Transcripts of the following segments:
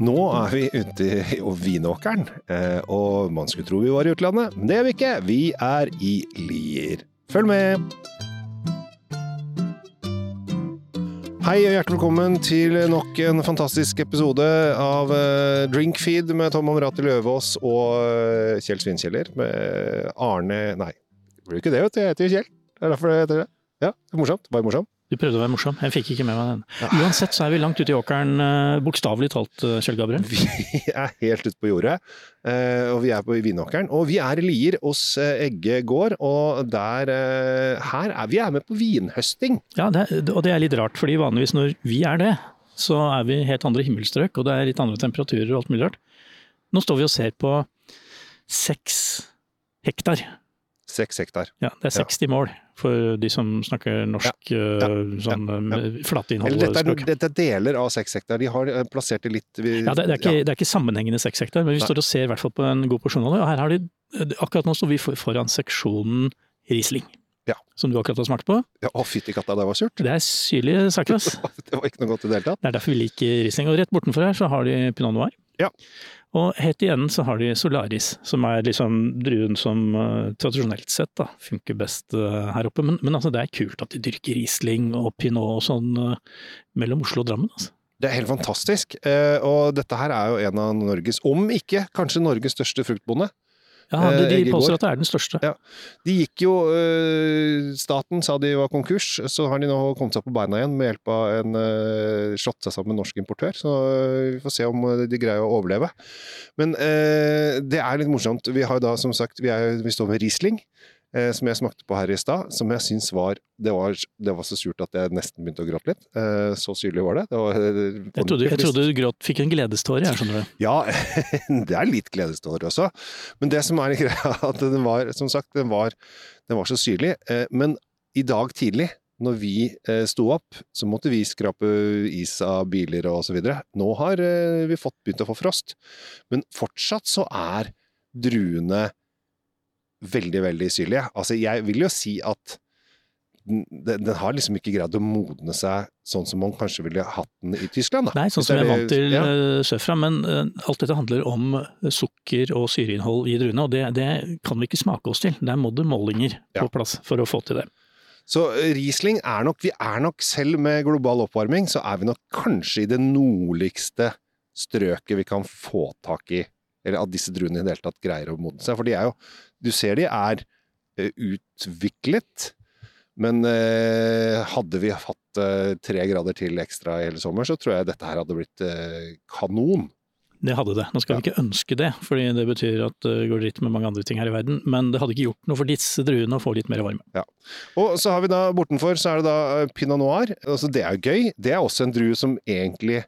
Nå er vi ute i Vinåkeren, eh, og man skulle tro vi var i utlandet, men det er vi ikke. Vi er i Lier. Følg med! Hei og hjertelig velkommen til nok en fantastisk episode av eh, Drinkfeed med Tom Amrati Løvaas og eh, Kjell Svinkjeller med Arne Nei, det blir ikke det, vet du. Jeg heter Kjell. Det er derfor det heter det. Ja, morsomt. Bare morsomt. Du prøvde å være morsom. Jeg fikk ikke med meg den. Uansett så er vi langt ute i åkeren, eh, bokstavelig talt, eh, Kjell Gabriel. Vi er helt ute på jordet, eh, og vi er på Vinåkeren. Og vi er i Lier hos Egge gård, og der Her er vi er med på vinhøsting. Ja, det, og det er litt rart, fordi vanligvis når vi er det, så er vi helt andre himmelstrøk, og det er litt andre temperaturer og alt mulig rart. Nå står vi og ser på seks hektar. Seks hektar. Ja, det er 60 mål for de som snakker norsk Ja, ja, sånn ja, eh, flateinnhold. Dette er, dette er deler av seks hektar. De har eh, plassert det litt vi, Ja, det, det, er ikke, det er ikke sammenhengende seks hektar, men vi Nei. står og ser i hvert fall på en god porsjon av det. Og her har de, akkurat nå står vi foran seksjonen Riesling, Ja. som du akkurat har smakt på. Ja, Å, fytti katta, det var surt! Det er syrlige saker, ass. Det var ikke noe godt i det hele tatt. Det er derfor vi liker Riesling. Og rett bortenfor her så har de Pinot Noir. Ja. Og helt i enden så har de Solaris, som er liksom druen som uh, tradisjonelt sett da, funker best uh, her oppe. Men, men altså, det er kult at de dyrker Riesling og Pinot og sånn uh, mellom Oslo og Drammen. Altså. Det er helt fantastisk. Og dette her er jo en av Norges, om ikke kanskje Norges største fruktbonde. Ja, de, Eh, de påstår at det er den største. Ja. De gikk jo øh, Staten sa de var konkurs, så har de nå kommet seg på beina igjen med hjelp av en øh, slått seg sammen med en norsk importør. Så vi får se om de greier å overleve. Men det er litt morsomt. Vi har jo da som sagt Vi, er, vi står med Riesling. Eh, Som jeg smakte på her i stad, som jeg syns var det, var det var så surt at jeg nesten begynte å gråte litt. Eh, Så syrlig var det. det var, øh, Jeg trodde, jeg trodde du gråt, fikk en gledeståre, jeg skjønner du. ja, det er litt gledestårer også. Men det som er greia, at den var, som sagt, den var, den var så syrlig. Eh, Men i dag tidlig, når vi eh, sto opp, så måtte vi skrape is av biler og så videre. Nå har eh, vi fått begynt å få frost. Men fortsatt så er druene veldig, veldig syrlige. Altså, jeg vil jo si at den, den har liksom ikke greid å modne seg sånn som man kanskje ville hatt den i Tyskland. Da. Nei, sånn som jeg er vant til ja. eh, sørfra, men eh, alt dette handler om eh, sukker og syreinnhold i druene, og det, det kan vi ikke smake oss til. Der må det målinger på plass for å få til det. Så Riesling er nok, vi er nok selv med global oppvarming, så er vi nok kanskje i det nordligste strøket vi kan få tak i, eller at disse druene i det hele tatt greier å modne seg. For de er jo, du ser de er eh, utviklet, men eh, hadde vi hatt eh, tre grader til ekstra i hele sommer, så tror jeg dette her hadde blitt eh, kanon. Det hadde det. Nå skal vi ikke ønske det, fordi det betyr at det går dritt med mange andre ting her i verden, men det hadde ikke gjort noe for disse druene å få litt mer varme. Og så har vi da bortenfor, så er det da eh, pinot noir. Altså, det er jo gøy. Det er også en drue som egentlig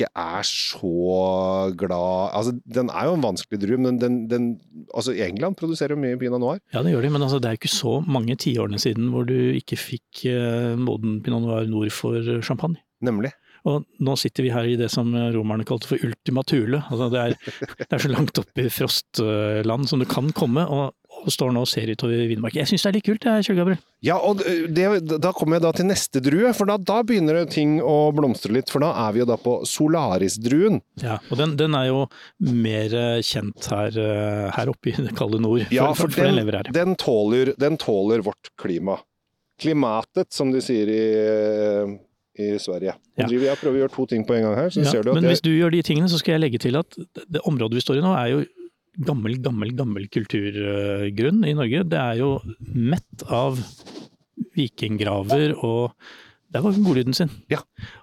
ikke er så glad Altså, den er jo en vanskelig drue, men den, den Altså, England produserer jo mye pinot noir. Ja, det gjør de, men altså, det er jo ikke så mange tiårene siden hvor du ikke fikk eh, moden pinot noir nord for champagne. Nemlig. Og nå sitter vi her i det som romerne kalte for ultima thule. Altså det, er, det er så langt opp i frostland som du kan komme, og, og står nå og ser utover Vinmark. Jeg syns det er litt kult, jeg, Kjell Gabriel. Ja, og det, da kommer jeg da til neste drue, for da, da begynner ting å blomstre litt. For da er vi jo da på Solaris-druen. Ja, og den, den er jo mer eh, kjent her, eh, her oppe i det kalde nord, for, Ja, for, for for den lever her. den, tåler, den tåler vårt klima. Klimatet, som de sier i, i Sverige. Ja. Jeg prøver å gjøre to ting på en gang her. så Ja, ser du at men jeg, hvis du gjør de tingene, så skal jeg legge til at det, det området vi står i nå er jo gammel, gammel, gammel kulturgrunn i Norge. Det er jo mett av vikinggraver og Der var godlyden sin. Ja.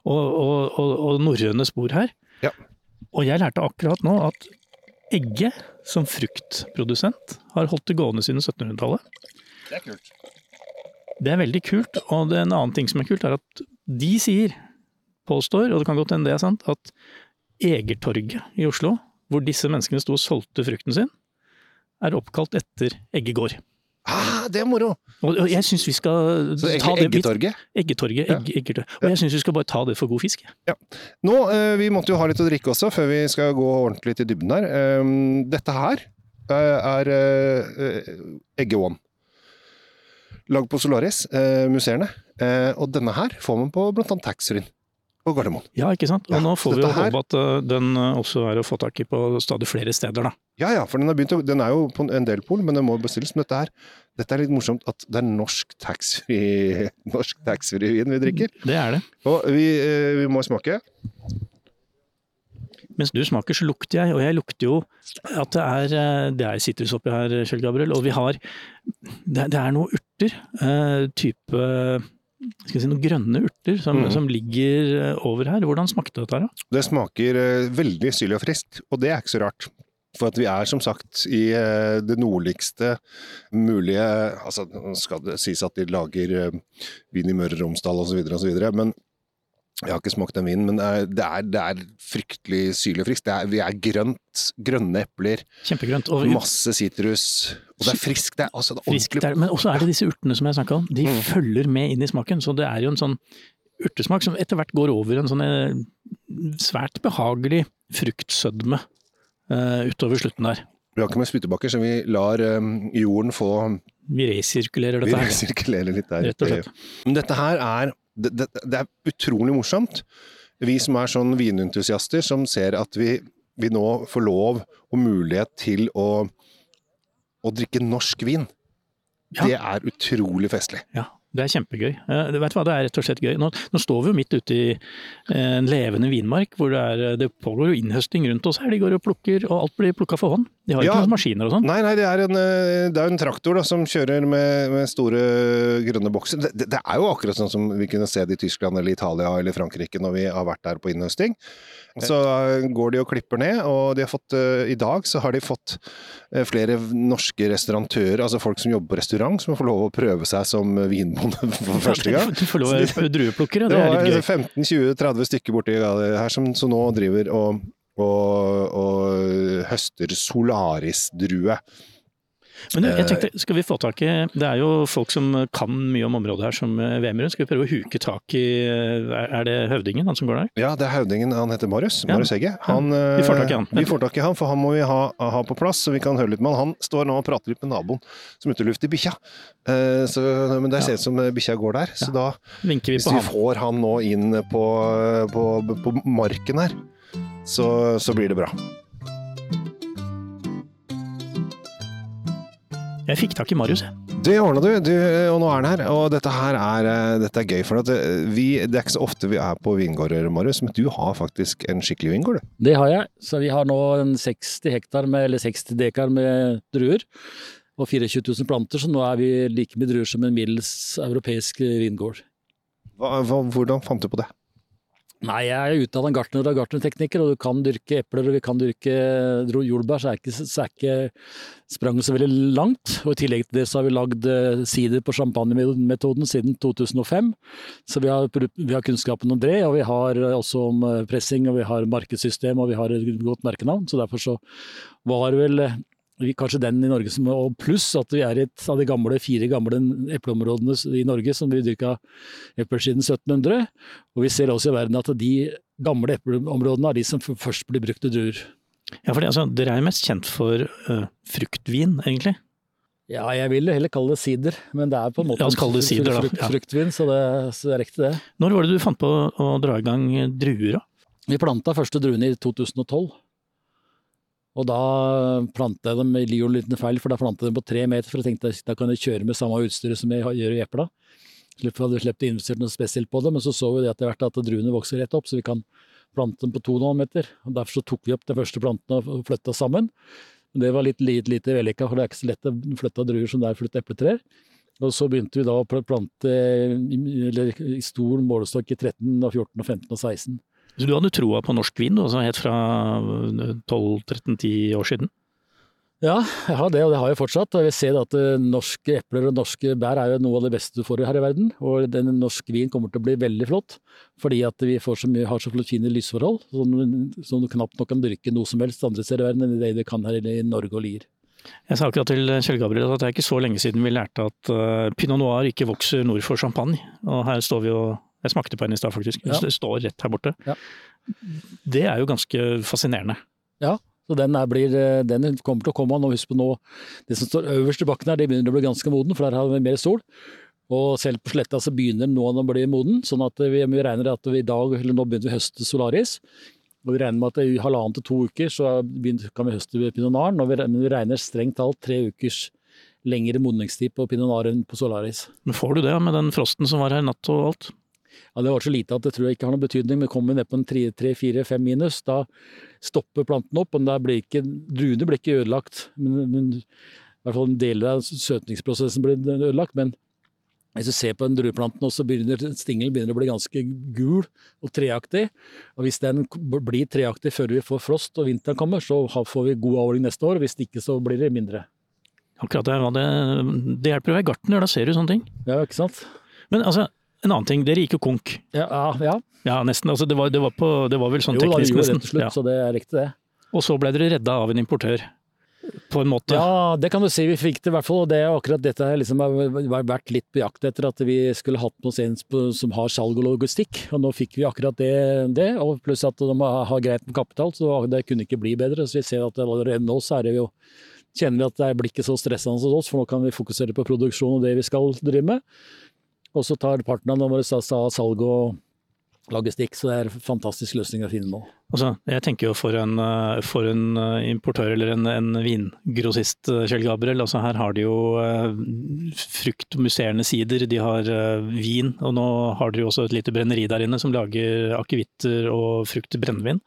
Og, og, og, og norrøne spor her. Ja. Og jeg lærte akkurat nå at Egge som fruktprodusent har holdt det gående siden 1700-tallet. Det er kult. Det er veldig kult, og det er en annen ting som er kult, er at de sier, påstår, og det kan godt hende det er sant, at Egertorget i Oslo, hvor disse menneskene sto og solgte frukten sin, er oppkalt etter Eggegård. Ah, det er moro! Og jeg syns vi skal Så ta det Eggetorget. Eggetorget. Ja. Eggetorget. Og jeg syns vi skal bare ta det for god fisk. Nå, eh, Vi måtte jo ha litt å drikke også, før vi skal gå ordentlig til dybden her. Eh, dette her eh, er Eggeån. Egge One. Lagd på Solaris, museene. Eh, og denne her får man på blant annet taxfree. På Gardermoen. Ja, ikke sant. Og Ja, nå får vi jo her- håpe at uh, den uh, også er å få tak i på stadig flere steder, da. Ja ja, for den, har begynt å, den er jo på en del pol, men den må bestilles. Men dette, her, dette er litt morsomt at det er norsk taxfree norsk taxfree-vin vi drikker. Det er det. Og vi, eh, vi må smake. Mens du smaker, så lukter jeg, og jeg lukter jo at det er, det er sitrus oppi her, Kjell Gabriel. Og vi har Det, det er noe urter. type skal jeg si, noen grønne urter som, mm. som ligger uh, over her. Hvordan smakte dette her? Det smaker eh, veldig syrlig og friskt, og det er ikke så rart. For at vi er som sagt i eh, det nordligste mulige Altså, nå skal det sies at de lager eh, vin i Møre og Romsdal osv., men jeg har ikke smakt den vinen, men det er, det er fryktelig syrlig og friskt. Det er, vi er grønt, grønne epler, Kjempegrønt. Og masse sitrus, og det er friskt. Det er, altså, det er frisk, ordentlig. Men også er det disse urtene som jeg snakka om. De Mm. følger med inn i smaken. Så det er jo en sånn urtesmak som etter hvert går over en sånn eh, svært behagelig fruktsødme uh, utover slutten der. Vi har ikke med spyttebakker, så vi lar um, jorden få Vi resirkulerer dette her. resirkulerer litt der. Rett og slett. Men dette her er det, det, det er utrolig morsomt. Vi som er sånn vinentusiaster, som ser at vi, vi nå får lov og mulighet til å, å drikke norsk vin. Ja. Det er utrolig festlig. Ja, det er kjempegøy. Eh, vet du hva, Det er rett og slett gøy. Nå, nå står vi jo midt ute i eh, en levende vinmark, hvor det, er, det pågår jo innhøsting rundt oss her. De går og plukker, og alt blir plukka for hånd. De har Ja. ikke noen maskiner og sånn. Nei, nei, det er en, eh, det er en traktor da, som kjører med, med store grønne bokser. Det, det, det er jo akkurat sånn som vi kunne se det i Tyskland eller Italia eller Frankrike når vi har vært der på innhøsting. Så går de og klipper ned, og de har fått, eh, i dag så har de fått eh, flere norske restaurantører, altså folk som jobber på restaurant, som får lov å prøve seg som vinbonde for første gang. Du får lov å være drueplukkere, Det det er litt gøy. 15-20-30 stykker borti her som, så nå driver og, og, og høster Solaris-drue. Men jeg Eh, tenkte, skal vi få tak i Det er jo folk som kan mye om området her som eh, Vemrud. Skal vi prøve å huke tak i eh, Er det høvdingen, han som går der? Ja, det er høvdingen, han heter Marius. Ja. Marius Egge. Han, vi får tak i han. Vi får tak i han, for han må vi ha, ha på plass, så vi kan høre litt med han. Han står nå og prater litt med naboen som er i og lufter bikkja. Så- Men det ser ut som eh, bikkja går der, så da vi Hvis vi han. får han nå inn på, på, på marken her, så, så blir det bra. Jeg fikk tak i Marius, jeg. Det ordna du, du, og nå er han her. Og dette her er, eh, dette er gøy, for at eh, vi, det er ikke så ofte vi er på vingårder, Marius, men du har faktisk en skikkelig vingård, du. Det har jeg. Så vi har nå en 60 hektar med, eller 60 dekar med druer. Og 24 000 planter, så nå er vi like mye druer som en middels europeisk vingård. Hva, hva, hvordan fant du på det? Nei, jeg er utdannet gartner og gartnertekniker, og du kan dyrke epler og vi kan dyrke jordbær, så er ikke, så er ikke spranget så veldig langt. Og i tillegg til det så har vi lagd eh, sider på champagnemetoden siden 2005. Så vi har, vi har kunnskapen om det, og vi har eh, også om eh, pressing, og vi har markedssystem, og vi har et godt merkenavn. Så derfor så var vel kanskje den i Norge som Og pluss at vi er et av de gamle, fire gamle epleområdene i Norge som vi dyrka epler siden 1700. Og vi ser også i verden at de gamle epleområdene er de som først blir brukt til druer. Ja, for det, altså, Dere er jo mest kjent for uh, fruktvin, egentlig. Ja, jeg vil heller kalle det sider, men det er på en måte La oss kalle det sider, da. frukt, Ja. fruktvin, så det, så det er riktig det. Når var det du fant på å dra i gang druer, da? Vi planta første druene i 2012. Og da planta jeg dem, jeg gjorde litt feil, for da planta jeg dem på tre meter, for jeg tenkte da kan jeg kjøre med samme utstyret som jeg gjør i epla. Slipper hadde sluppet å investere noe spesielt på det, men så så vi det etter hvert at druene vokser rett opp, så vi kan plante dem på 2,5 meter. Og derfor tok vi opp de første plantene og flytta sammen. Men det var litt lite, lite vellykka, for det er ikke så lett å flytte druer som det er å flytte epletrær. Og så begynte vi da å plante i, stor målestokk i 13, og 14, og 15 og 16. Så du hadde troa på norsk vin, altså helt fra 12-13-10 år siden? Ja, jeg har det, og det har jeg fortsatt. Og jeg ser at eh, norske epler og norske bær er jo noe av det beste du får her i verden. Og den norske vin kommer til å bli veldig flott, fordi at vi så mye, har så fine lysforhold, som, som du knapt nok kan dyrke noe som helst andre steder i verden enn det du kan her i Norge og Lier. Jeg sa akkurat til Kjell Gabriel at det er ikke så lenge siden vi lærte at uh, pinot noir ikke vokser nord for champagne. Og her står vi og Jeg smakte på en i stad, faktisk. Ja. Det står rett her borte. Ja. Det er jo ganske fascinerende. Ja, Så den, blir, eh, den kommer til å komme nå. Husk på nå, det som står øverst i bakken her, det begynner å bli ganske moden, for der har vi mer sol. Og selv på sletta så begynner nå å bli moden, sånn at vi, vi regner at vi i dag, eller nå begynner vi å høste Solaris. Og vi regner med at i halvannen til to uker så kan vi høste Pinot Noir, men vi regner strengt talt tre ukers lengre modningstid på Pinot Noir enn på Solaris. Men får du det med den frosten som var her i natt og alt? Ja, Det var så lite at det tror jeg ikke har noen betydning, men kommer vi ned på en 3-4-5 minus, da stopper planten opp. og da blir ikke, Druene blir ikke ødelagt, men, men i hvert fall en del av søtningsprosessen blir ødelagt. men hvis du ser på den drueplanten, så begynner stingelen begynner å bli ganske gul og treaktig. Og Hvis den blir treaktig før vi får frost og vinteren kommer, så får vi god avling neste år. Hvis ikke, så blir det mindre. Akkurat det, det, det hjelper å være gartner, da ser du sånne ting. Ja, ikke sant. Men altså, en annen ting, dere gikk jo konk. Ja, ja. ja nesten. Altså, det, var, det, var på, det, var, vel sånn jo, teknisk, nesten? Jo, det til slutt, ja. så det er riktig det. Og så ble dere redda av en importør på en måte? Ja, det kan du si. Vi fikk det i hvert fall. og det er akkurat dette liksom har vært litt på jakt etter at vi skulle hatt noen som har salg og logistikk. Og nå fikk vi akkurat det. det og pluss at de har greit med kapital, så det kunne ikke bli bedre. Så vi ser at allerede nå så er det jo kjenner vi at det blir ikke så stressende hos oss, for nå kan vi fokusere på produksjon og det vi skal drive med. Og så tar partnerne våre salg og logistikk, så det er en fantastisk løsning å finne nå. Altså, jeg tenker jo for en, eh, for en eh, importør eller en, en vingrossist, eh, Kjell Gabriel. Altså her har de jo frukt og musserende sider, de har vin, og nå har de jo også et lite brenneri der inne som lager akevitter og frukt brennevin.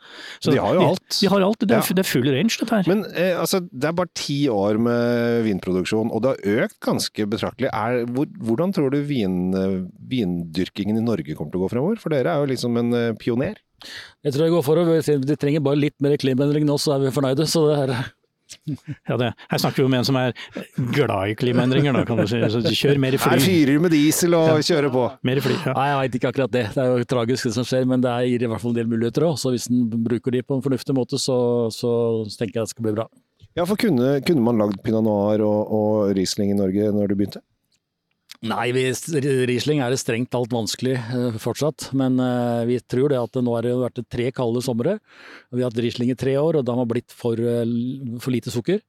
Så de har jo alt. De, de har alt, det er, ja. det er, full range dette her. Men eh, altså, det er bare ti år med vinproduksjon, og det har økt ganske betraktelig. Er, hvor, hvordan tror du vin, vindyrkingen i Norge kommer til å gå fremover? For dere er jo liksom en pioner. Jeg tror jeg går for å De trenger bare litt mer klimaendring nå, så er vi fornøyde. Så det er ja, det. Her snakker vi om en som er glad i klimaendringer, da, kan du si. Så kjør mer i fly. Her fyrer med diesel og ja. kjører på. Mer i fly, ja. Nei, jeg veit ikke akkurat det. Det er jo tragisk det som skjer, men det gir i hvert fall en del muligheter òg. Så hvis en bruker de på en fornuftig måte, så, så tenker jeg det skal bli bra. Ja, for kunne, kunne man lagd pinot noir og, og Riesling i Norge når du begynte? Nei, vi, Riesling er det strengt talt vanskelig uh, fortsatt. Men uh, vi tror det at det nå har det vært tre kalde somre. Vi har hatt Riesling i tre år, og da har blitt for, uh, for lite sukker.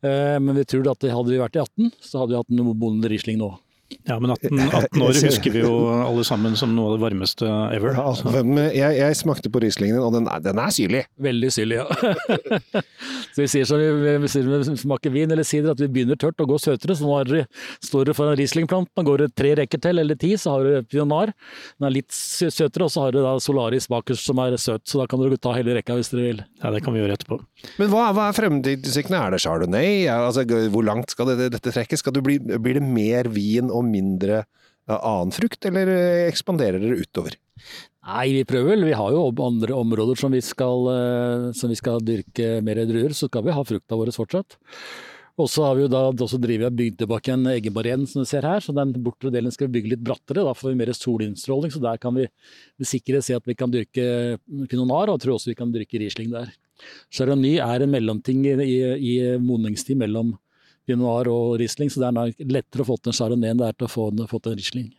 men vi tror at hadde vi vært i 18, så hadde vi hatt en bonde Riesling nå. Ja, men 18, 18 år husker vi jo alle sammen som noe av det varmeste ever. Ja, jeg, jeg, smakte på Rieslingen, og den er, den er, syrlig. Veldig syrlig, ja. så vi sier som vi, vi, vi smaker vin eller sider, at vi begynner tørt og går søtere. Så nå det, står du foran Rieslingplanten, går tre rekker til eller ti, så har du Pionar. Den er litt søtere, og så har du da Solaris bakerst som er søt. Så da kan dere ta hele rekka hvis dere vil. Ja, det kan vi gjøre etterpå. Men hva, hva er fremtidsutsiktene? Er det chardonnay? Altså, hvor langt skal det, dette trekkes? Bli, blir det mer vin og mindre annen frukt, eller ekspanderer dere utover? Nei, vi prøver vel. Vi har jo andre områder som vi skal, som vi skal dyrke mer druer, så skal vi ha frukta vår fortsatt. Og så har vi jo da også drivet bygd tilbake en egen barriere som du ser her, så den bortre delen skal vi bygge litt brattere. Da får vi mer solinnstråling, så der kan vi med sikkerhet si at vi kan dyrke pinonar, og jeg tror også vi kan dyrke Riesling der. Chardonnay er en mellomting i, i, i modningstid mellom pinot noir og Riesling, så det er lettere å få til en chardonnay enn det er til å få, få til en Riesling.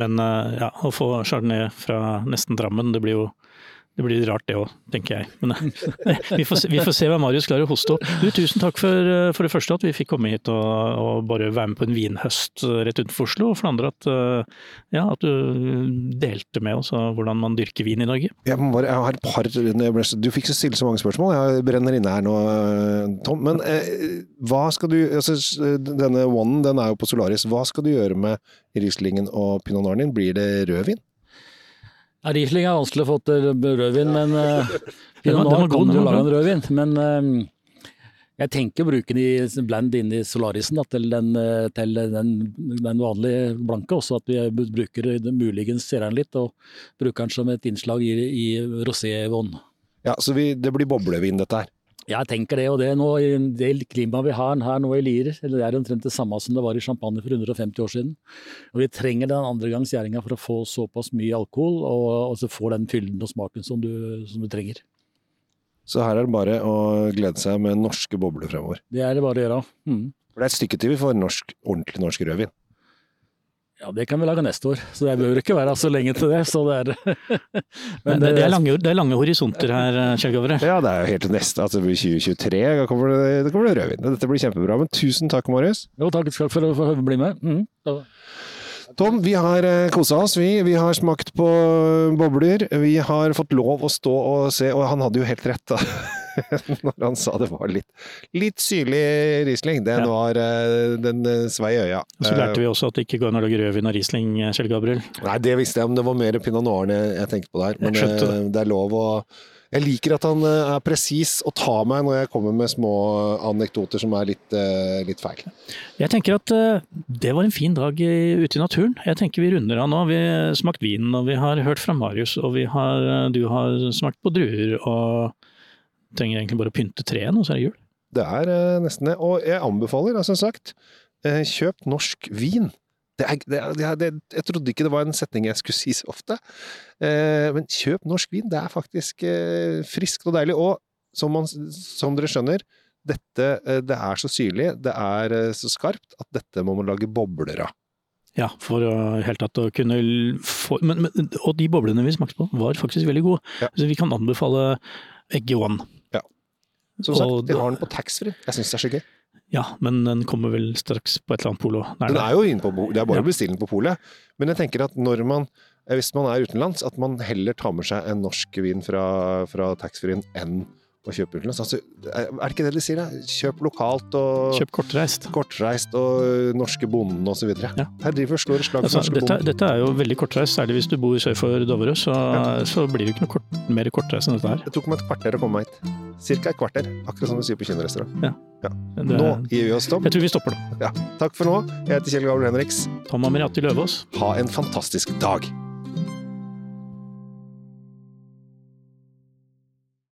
Men eh, ja, å få chardonnay fra nesten Drammen, det blir jo det blir rart det òg, tenker jeg. Men vi får, se, vi får, se hva Marius klarer å hoste opp. Du, tusen takk for, for, det første at vi fikk komme hit og, og, bare være med på en vinhøst rett utenfor Oslo. Og for det andre at, ja, at du delte med oss hvordan man dyrker vin i Norge. Jeg, bare, jeg har et par, Du fikk så stille så mange spørsmål, jeg brenner inne her nå, Tom. Men eh, hva skal du altså, Denne One den er jo på Solaris. Hva skal du gjøre med Rieslingen og Pinot Noir din? Blir det rødvin? Ja, Riesling er vanskelig å få til rødvin, men uh, Pinot Noir kan du lage en rødvin. Men uh, jeg tenker å bruke den i blend inn i Solarisen da, til, den, til den, den, vanlige blanke. Også at vi bruker muligens serien litt, og bruker den som et innslag i, i rosé-vann. Ja, så vi, det blir boblevin dette her? Jeg tenker det, og det, nå, det klimaet vi har her nå i Lier, eller det er omtrent det samme som det var i Champagne for 150 år siden. Og Vi trenger den andregangs gjæringa for å få såpass mye alkohol, og, og så få den fylden og smaken som du, som du, trenger. Så her er det bare å glede seg med norske bobler fremover? Det er det bare å gjøre. Mm. For det er et stykke til vi får norsk, ordentlig norsk rødvin? Ja, det kan vi lage neste år, så det behøver ikke være så lenge til det. Så det er Men det, det, er lange, det er lange horisonter her, Kjell Gavre. Ja, det er jo helt til neste, altså 2023. Da kommer det, det kommer det rødvin. Dette blir kjempebra. Men tusen takk, Marius. Jo, takk skal for å få bli med. Mm. Tom, vi har kosa oss, vi. Vi har smakt på bobler. Vi har fått lov å stå og se, og han hadde jo helt rett, da. Når han sa det var litt, litt syrlig Riesling. Den Ja. var eh, Den eh, svei i øya. Og så lærte vi også at det ikke går an å lage rødvin av Riesling, Kjell Gabriel. Nei, det visste jeg, men det var mer pinot noir jeg, tenkte på der. Men det. eh, det er lov å Jeg liker at han eh, er presis og tar meg når jeg kommer med små anekdoter som er litt, eh, litt feil. Jeg tenker at eh, det var en fin dag ute i naturen. Jeg tenker vi runder av nå. Vi har smakt vinen, og vi har hørt fra Marius, og vi har, eh, du har smakt på druer, og trenger egentlig bare å pynte treet og så er det jul. Det er eh, nesten det. Og jeg anbefaler, altså, som sagt, eh, kjøp norsk vin. Det er, det, er, det er, jeg trodde ikke det var en setning jeg skulle si så ofte. Eh, men kjøp norsk vin. Det er faktisk eh, friskt og deilig. Og som, man, som dere skjønner, dette, eh, det er så syrlig, det er eh, så skarpt, at dette må man lage bobler av. Ja, for å helt tatt å kunne få men, men, Og de boblene vi smakte på, var faktisk veldig gode. Ja. Så vi kan anbefale Egge One. Som sagt, Og de har den på taxfree. Jeg syns det er så gøy. Ja, men den kommer vel straks på et eller annet polo. Nei, Den er jo inne på Det er bare Ja. å bestille den på polet. Men jeg tenker at når man hvis man er utenlands, at man heller tar med seg en norsk vin fra, fra taxfree-en enn å kjøpe utenlands. Altså, er det ikke det de sier? da? Kjøp lokalt og Kjøp kortreist. kortreist og norske bonden osv. Ja. Her driver og slår et slag for Altså, norske dette, bonden. dette er jo veldig kortreist, særlig hvis du bor sør for Dovre, så, så blir det ikke noe kort, mer kortreist enn dette her. Det tok meg et kvarter å komme meg hit. Cirka et kvarter. Akkurat som du sier på kinarestaurant. Det, Nå gir vi oss, Tom. jeg tror vi stopper nå. Takk for nå. Jeg heter Kjell Gabriel Henriks. Tom Amiriati Løvaas. Ha en fantastisk dag.